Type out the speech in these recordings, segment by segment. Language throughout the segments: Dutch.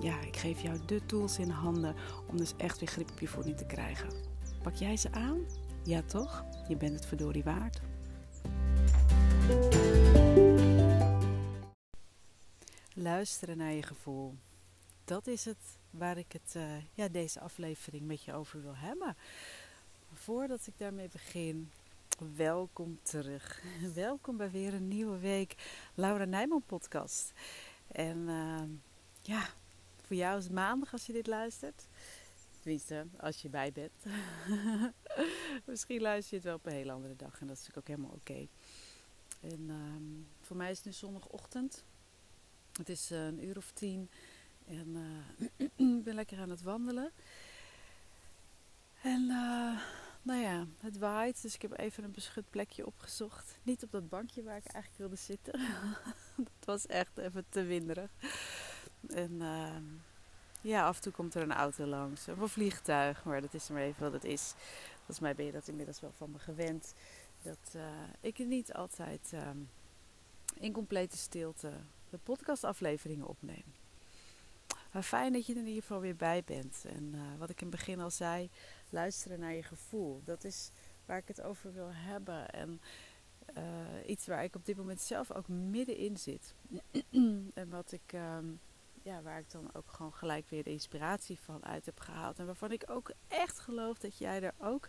ja, ik geef jou de tools in handen om dus echt weer grip op je voeding te krijgen. Pak jij ze aan? Ja toch? Je bent het verdorie waard. Luisteren naar je gevoel. Dat is het waar ik het, uh, ja, deze aflevering met je over wil hebben. Voordat ik daarmee begin, welkom terug. Welkom bij weer een nieuwe week Laura Nijman podcast. En uh, ja, voor jou is maandag als je dit luistert. Tenminste, als je bij bent. Misschien luister je het wel op een hele andere dag. En dat is natuurlijk ook helemaal oké. En um, voor mij is het nu zondagochtend. Het is uh, een uur of tien. En uh, ik ben lekker aan het wandelen. En uh, nou ja, het waait. Dus ik heb even een beschut plekje opgezocht. Niet op dat bankje waar ik eigenlijk wilde zitten. dat was echt even te winderig. En ehm, ja, af en toe komt er een auto langs. Of een vliegtuig. Maar dat is maar even wat het is. Volgens mij ben je dat inmiddels wel van me gewend. Dat uh, ik niet altijd uh, in complete stilte de podcastafleveringen opneem. Maar fijn dat je er in ieder geval weer bij bent. En uh, wat ik in het begin al zei, luisteren naar je gevoel. Dat is waar ik het over wil hebben. En uh, iets waar ik op dit moment zelf ook middenin zit. en wat ik, um, ja, waar ik dan ook gewoon gelijk weer de inspiratie van uit heb gehaald. En waarvan ik ook echt geloof dat jij er ook,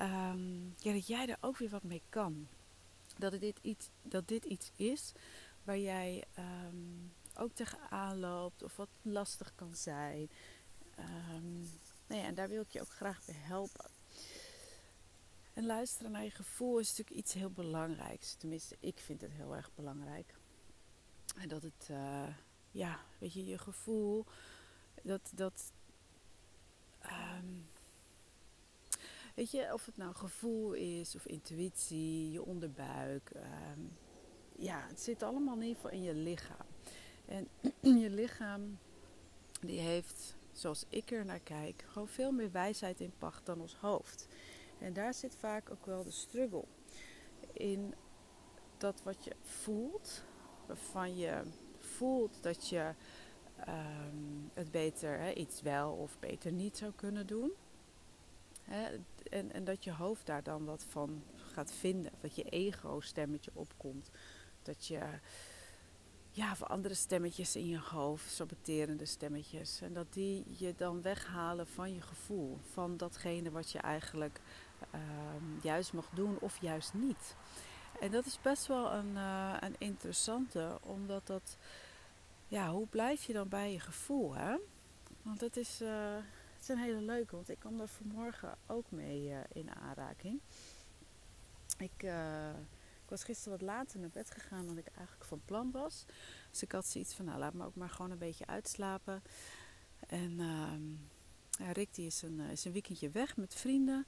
um, ja, dat jij er ook weer wat mee kan. Dat dit iets, dat dit iets is waar jij um, ook tegenaan loopt of wat lastig kan zijn. Um, en daar wil ik je ook graag bij helpen. En luisteren naar je gevoel is natuurlijk iets heel belangrijks. Tenminste, ik vind het heel erg belangrijk. En dat het, uh, ja, weet je, je gevoel, dat, dat, um, weet je, of het nou gevoel is of intuïtie, je onderbuik, um, ja, het zit allemaal in ieder geval in je lichaam. En je lichaam, die heeft, zoals ik er naar kijk, gewoon veel meer wijsheid in pacht dan ons hoofd. En daar zit vaak ook wel de struggle in dat wat je voelt, waarvan je voelt dat je um, het beter, hè, iets wel of beter niet zou kunnen doen. Hè, en, en dat je hoofd daar dan wat van gaat vinden. Dat je ego-stemmetje opkomt. Dat je ja, of andere stemmetjes in je hoofd, saboterende stemmetjes. En dat die je dan weghalen van je gevoel. Van datgene wat je eigenlijk um, juist mag doen of juist niet. En dat is best wel een, uh, een interessante, omdat dat, ja, hoe blijf je dan bij je gevoel, hè? Want dat is, uh, het is een hele leuke, want ik kwam daar vanmorgen ook mee uh, in aanraking. Ik, ik was gisteren wat later naar bed gegaan dan ik eigenlijk van plan was. Dus ik had zoiets van, nou laat me ook maar gewoon een beetje uitslapen. En ja, Rick die is een, is een weekendje weg met vrienden.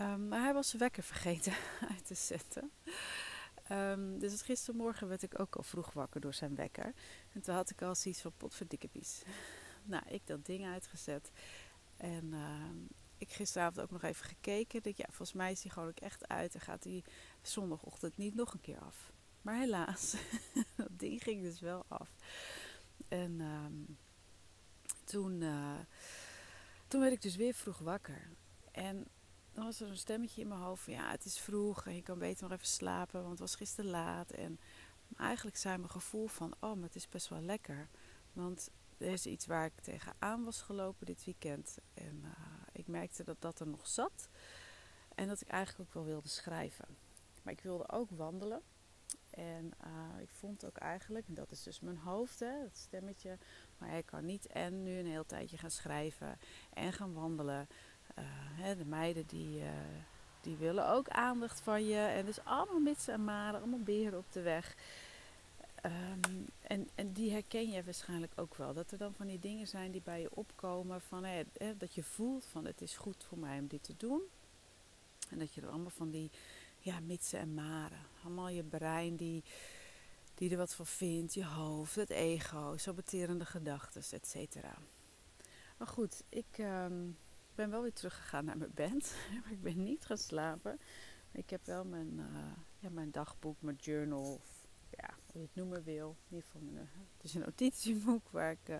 Um, maar hij was zijn wekker vergeten uit te zetten. Um, dus gistermorgen werd ik ook al vroeg wakker door zijn wekker. En toen had ik al zoiets van potverdikkepies. nou, ik dat ding uitgezet. En uh, ik gisteravond ook nog even gekeken. Dat ja, volgens mij is hij gewoon ook echt uit. En gaat hij zondagochtend niet nog een keer af. Maar helaas, dat ding ging dus wel af. En toen, uh, toen werd ik dus weer vroeg wakker. En dan was er een stemmetje in mijn hoofd van ja, het is vroeg en je kan beter nog even slapen, want het was gisteren laat. En eigenlijk zei mijn gevoel van oh, maar het is best wel lekker. Want er is iets waar ik tegenaan was gelopen dit weekend. En uh, ik merkte dat dat er nog zat. En dat ik eigenlijk ook wel wilde schrijven. Maar ik wilde ook wandelen. En uh, ik vond ook eigenlijk, en dat is dus mijn hoofd, hè, dat stemmetje. Maar ik kan niet en nu een heel tijdje gaan schrijven en gaan wandelen. Hè, de meiden die, uh, die willen ook aandacht van je. En dus allemaal mitsen en maren, allemaal beren op de weg. ehm, en, en die herken je waarschijnlijk ook wel. Dat er dan van die dingen zijn die bij je opkomen. Van, hè, dat je voelt van het is goed voor mij om dit te doen. En dat je er allemaal van die ja, mitsen en maren. Allemaal je brein die, die er wat van vindt. Je hoofd, het ego, saboterende gedachten, et cetera. Maar goed, ik ehm, ben wel weer teruggegaan naar mijn bed. maar ik ben niet gaan slapen. Ik heb wel mijn, uh, ja, mijn dagboek, mijn journal, of ja, hoe je het noemen wil. In ieder geval, uh, het is een notitieboek waar ik uh,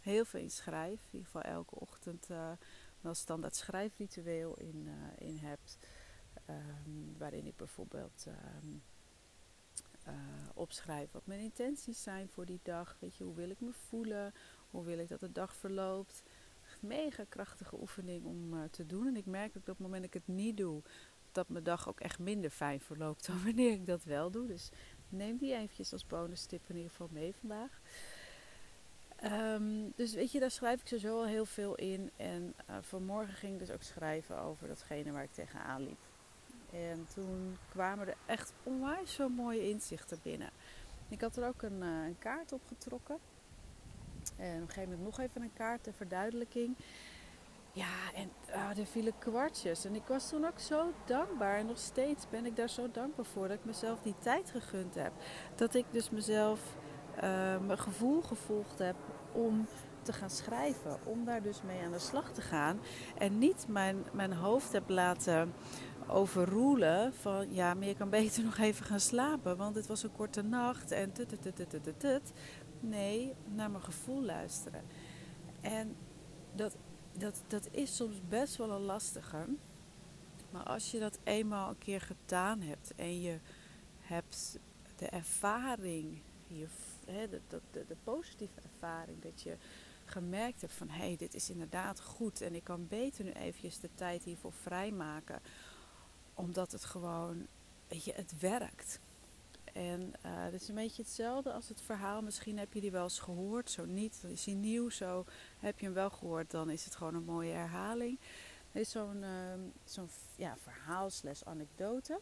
heel veel in schrijf. In ieder geval elke ochtend wel standaard schrijfritueel in, in heb. Um, waarin ik bijvoorbeeld um, opschrijf wat mijn intenties zijn voor die dag. Weet je, hoe wil ik me voelen? Hoe wil ik dat de dag verloopt? Mega krachtige oefening om te doen. En ik merk dat op het moment dat ik het niet doe, dat mijn dag ook echt minder fijn verloopt dan wanneer ik dat wel doe. Dus neem die eventjes als bonus tip in ieder geval mee vandaag. Um, dus weet je, daar schrijf ik sowieso al heel veel in. En uh, vanmorgen ging ik dus ook schrijven over datgene waar ik tegenaan liep. En toen kwamen er echt onwijs zo mooie inzichten binnen. Ik had er ook een, uh, een kaart op getrokken. En op een gegeven moment nog even een kaart ter verduidelijking. Ja, en uh, er vielen kwartjes. En ik was toen ook zo dankbaar. En nog steeds ben ik daar zo dankbaar voor dat ik mezelf die tijd gegund heb. Dat ik dus mezelf uh, mijn gevoel gevolgd heb om te gaan schrijven. Om daar dus mee aan de slag te gaan. En niet mijn, mijn hoofd heb laten overroelen van ja, maar je kan beter nog even gaan slapen, want het was een korte nacht en tut. Nee, naar mijn gevoel luisteren. En dat, dat, dat is soms best wel een lastige. Maar als je dat eenmaal een keer gedaan hebt en je hebt de ervaring, je, de, de positieve ervaring, dat je gemerkt hebt van hé, hey, dit is inderdaad goed en ik kan beter nu eventjes de tijd hiervoor vrijmaken omdat het gewoon, weet je, het werkt. En uh, het is een beetje hetzelfde als het verhaal. Misschien heb je die wel eens gehoord, zo niet. Dan is hij nieuw, zo heb je hem wel gehoord, dan is het gewoon een mooie herhaling. Er is zo'n uh, zo'n ja, verhaal slash anekdote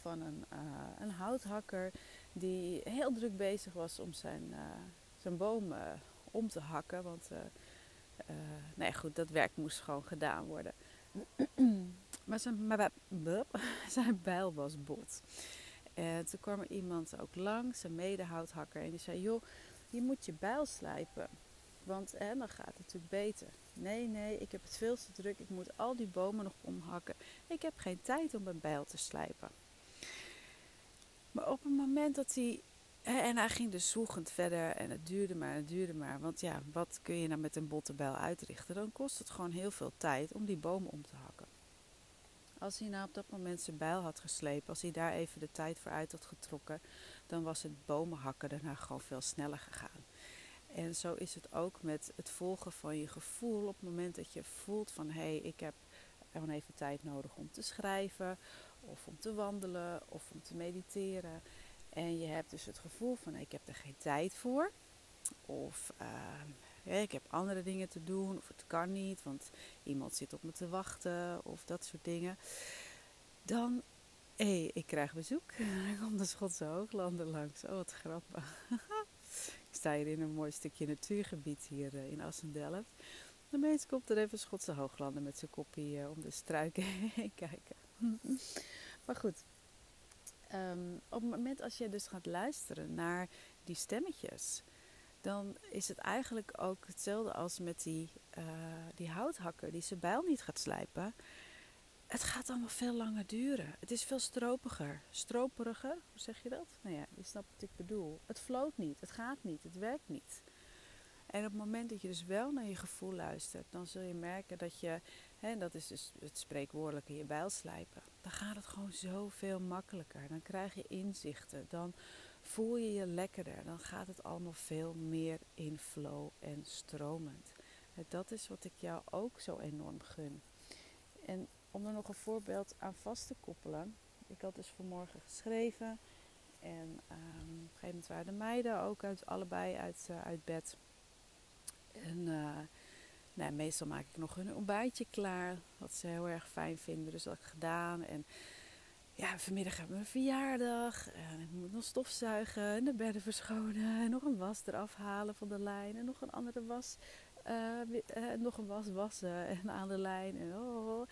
van een, uh, een houthakker die heel druk bezig was om zijn, uh, zijn boom om te hakken. Want nee, goed, dat werk moest gewoon gedaan worden. Maar zijn, maar, zijn bijl was bot. En toen kwam er iemand ook langs, een medehouthakker, en die zei: Joh, je moet je bijl slijpen. Want hè, dan gaat het natuurlijk beter. Nee, nee, ik heb het veel te druk. Ik moet al die bomen nog omhakken. Ik heb geen tijd om mijn bijl te slijpen. Maar op het moment dat hij. Hè, en hij ging dus zoegend verder en het duurde maar, het duurde maar. Want ja, wat kun je nou met een botte bijl uitrichten? Dan kost het gewoon heel veel tijd om die bomen om te hakken. Als hij nou op dat moment zijn bijl had geslepen, als hij daar even de tijd voor uit had getrokken, dan was het bomenhakken daarna gewoon veel sneller gegaan. En zo is het ook met het volgen van je gevoel. Op het moment dat je voelt van hé, hey, ik heb gewoon even tijd nodig om te schrijven, of om te wandelen, of om te mediteren. En je hebt dus het gevoel van ik heb er geen tijd voor. Of uh, ik heb andere dingen te doen of het kan niet, want iemand zit op me te wachten of dat soort dingen. Dan, hé, hey, ik krijg bezoek. Dan komt de Schotse Hooglanden langs. Oh, wat grappig. ik sta hier in een mooi stukje natuurgebied hier uh, in Assendelft. De mens komt er even Schotse Hooglanden met zijn koppie uh, om de struiken heen kijken. maar goed, um, op het moment als je dus gaat luisteren naar die stemmetjes dan is het eigenlijk ook hetzelfde als met die, uh, die houthakker die zijn bijl niet gaat slijpen. Het gaat allemaal veel langer duren. Het is veel stropiger. Stroperiger, hoe zeg je dat? Nou ja, je snapt wat ik bedoel. Het floot niet, het gaat niet, het werkt niet. En op het moment dat je dus wel naar je gevoel luistert, dan zul je merken dat je, hè, dat is dus het spreekwoordelijke, je bijl slijpen. Dan gaat het gewoon zoveel makkelijker. Dan krijg je inzichten. Dan voel je je lekkerder. Dan gaat het allemaal veel meer in flow en stromend. Dat is wat ik jou ook zo enorm gun. En om er nog een voorbeeld aan vast te koppelen. Ik had dus vanmorgen geschreven. En um, op een gegeven moment waren de meiden ook uit, allebei uit, uh, uit bed. En uh, nou, meestal maak ik nog een ontbijtje klaar. Wat ze heel erg fijn vinden. Dus dat ik gedaan. En ja, vanmiddag hebben we een verjaardag. En ik moet nog stofzuigen en de bedden verschonen. En nog een was eraf halen van de lijn. En nog een andere was, uh, uh, nog een was wassen en aan de lijn. En oh.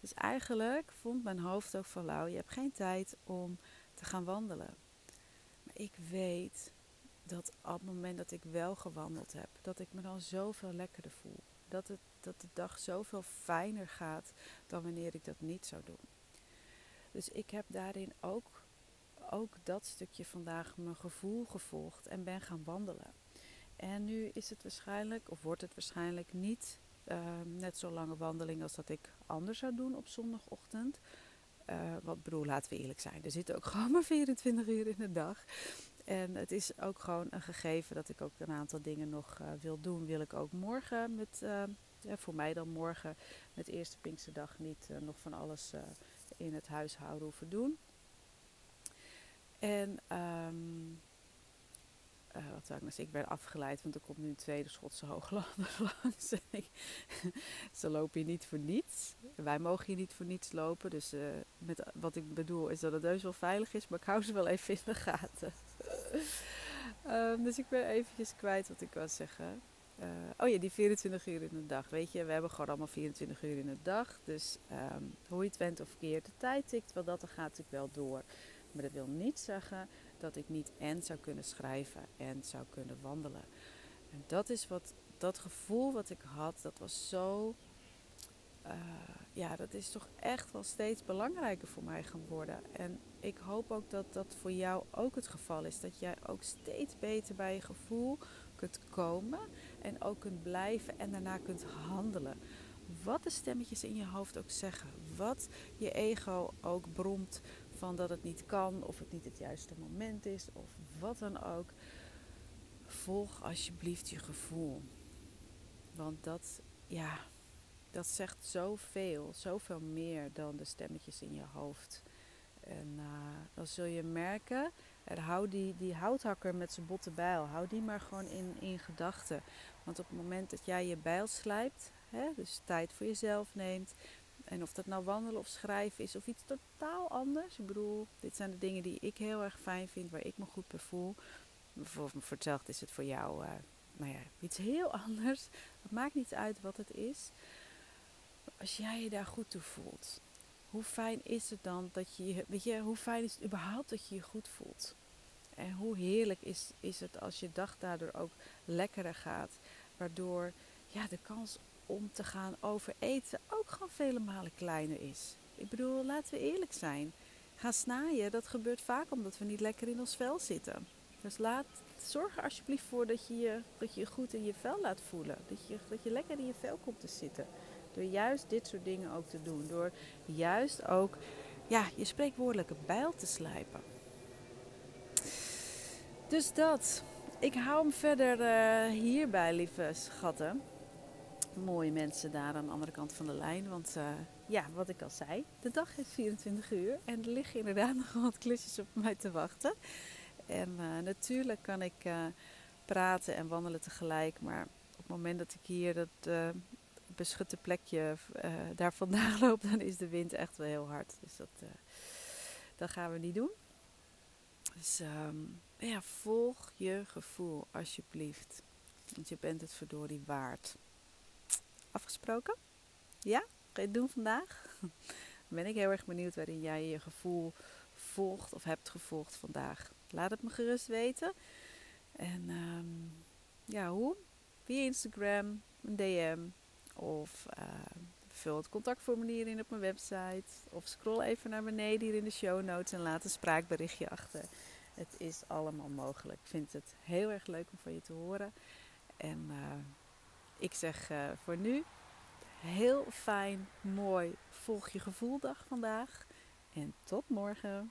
Dus eigenlijk vond mijn hoofd ook van, Lau, je hebt geen tijd om te gaan wandelen. Maar ik weet dat op het moment dat ik wel gewandeld heb, dat ik me dan zoveel lekkerder voel. Dat, het, dat de dag zoveel fijner gaat dan wanneer ik dat niet zou doen. Dus ik heb daarin ook, ook dat stukje vandaag mijn gevoel gevolgd en ben gaan wandelen. En nu is het waarschijnlijk, of wordt het waarschijnlijk niet uh, net zo lange wandeling als dat ik anders zou doen op zondagochtend. Uh, wat bedoel, laten we eerlijk zijn, er zitten ook gewoon maar 24 uur in de dag. En het is ook gewoon een gegeven dat ik ook een aantal dingen nog uh, wil doen. Wil ik ook morgen met, ja, voor mij dan morgen met eerste Pinksterdag niet nog van alles in het huishouden hoeven doen. En um, uh, wat zou ik nou zeggen? Ik werd afgeleid, want er komt nu een tweede Schotse hooglander langs. Ze lopen hier niet voor niets. Wij mogen hier niet voor niets lopen. Dus uh, met, wat ik bedoel is dat het heus wel veilig is, maar ik hou ze wel even in de gaten. um, dus ik ben eventjes kwijt wat ik wou zeggen. Uh, oh ja, die 24 uur in de dag. Weet je, we hebben gewoon allemaal 24 uur in de dag. Dus um, hoe je het went of keert, de tijd tikt wel dat, dan gaat natuurlijk wel door. Maar dat wil niet zeggen dat ik niet en zou kunnen schrijven en zou kunnen wandelen. En dat is wat, dat gevoel wat ik had, dat was zo. Uh, ja, dat is toch echt wel steeds belangrijker voor mij geworden. En ik hoop ook dat dat voor jou ook het geval is. Dat jij ook steeds beter bij je gevoel kunt komen en ook kunt blijven en daarna kunt handelen. Wat de stemmetjes in je hoofd ook zeggen, wat je ego ook bromt van dat het niet kan of het niet het juiste moment is of wat dan ook. Volg alsjeblieft je gevoel. Want dat, ja, dat zegt zoveel, zoveel meer dan de stemmetjes in je hoofd. En uh, dan zul je merken, er hou die, die houthakker met zijn botte bijl, hou die maar gewoon in, in gedachten. Want op het moment dat jij je bijl slijpt, hè, dus tijd voor jezelf neemt, en of dat nou wandelen of schrijven is of iets totaal anders. Ik bedoel, dit zijn de dingen die ik heel erg fijn vind, waar ik me goed bij voel. Voor, voor hetzelfde is het voor jou uh, nou ja, iets heel anders. Het maakt niet uit wat het is. Als jij je daar goed toe voelt, hoe fijn is het dan dat je, weet je, hoe fijn is überhaupt dat je je goed voelt? En hoe heerlijk is, is het als je dag daardoor ook lekkerder gaat, waardoor ja, de kans om te gaan overeten ook gewoon vele malen kleiner is. Ik bedoel, laten we eerlijk zijn. Gaan snijden, dat gebeurt vaak omdat we niet lekker in ons vel zitten. Dus laat, zorg er alsjeblieft voor dat je je, dat je, je goed in je vel laat voelen. Dat je, dat je lekker in je vel komt te zitten. Door juist dit soort dingen ook te doen. Door juist ook ja, je spreekwoordelijke bijl te slijpen. Dus dat. Ik hou hem verder uh, hierbij, lieve schatten. Mooie mensen daar aan de andere kant van de lijn. Want uh, ja, wat ik al zei, de dag is 24 uur. En er liggen inderdaad nog wat klusjes op mij te wachten. En uh, natuurlijk kan ik praten en wandelen tegelijk. Maar op het moment dat ik hier dat beschutte plekje uh, daar vandaan loop, dan is de wind echt wel heel hard. Dus dat, dat gaan we niet doen. Dus um, ja, volg je gevoel alsjeblieft. Want je bent het verdorie waard. Afgesproken? Ja? Ga je het doen vandaag? Ben ik heel erg benieuwd waarin jij je gevoel volgt of hebt gevolgd vandaag. Laat het me gerust weten. En um, ja, hoe? Via Instagram, een DM, of uh, vul het contactformulier in op mijn website. Of scroll even naar beneden hier in de show notes en laat een spraakberichtje achter. Het is allemaal mogelijk. Ik vind het heel erg leuk om van je te horen. En uh, ik zeg uh, voor nu heel fijn, mooi, volg je gevoeldag vandaag. En tot morgen.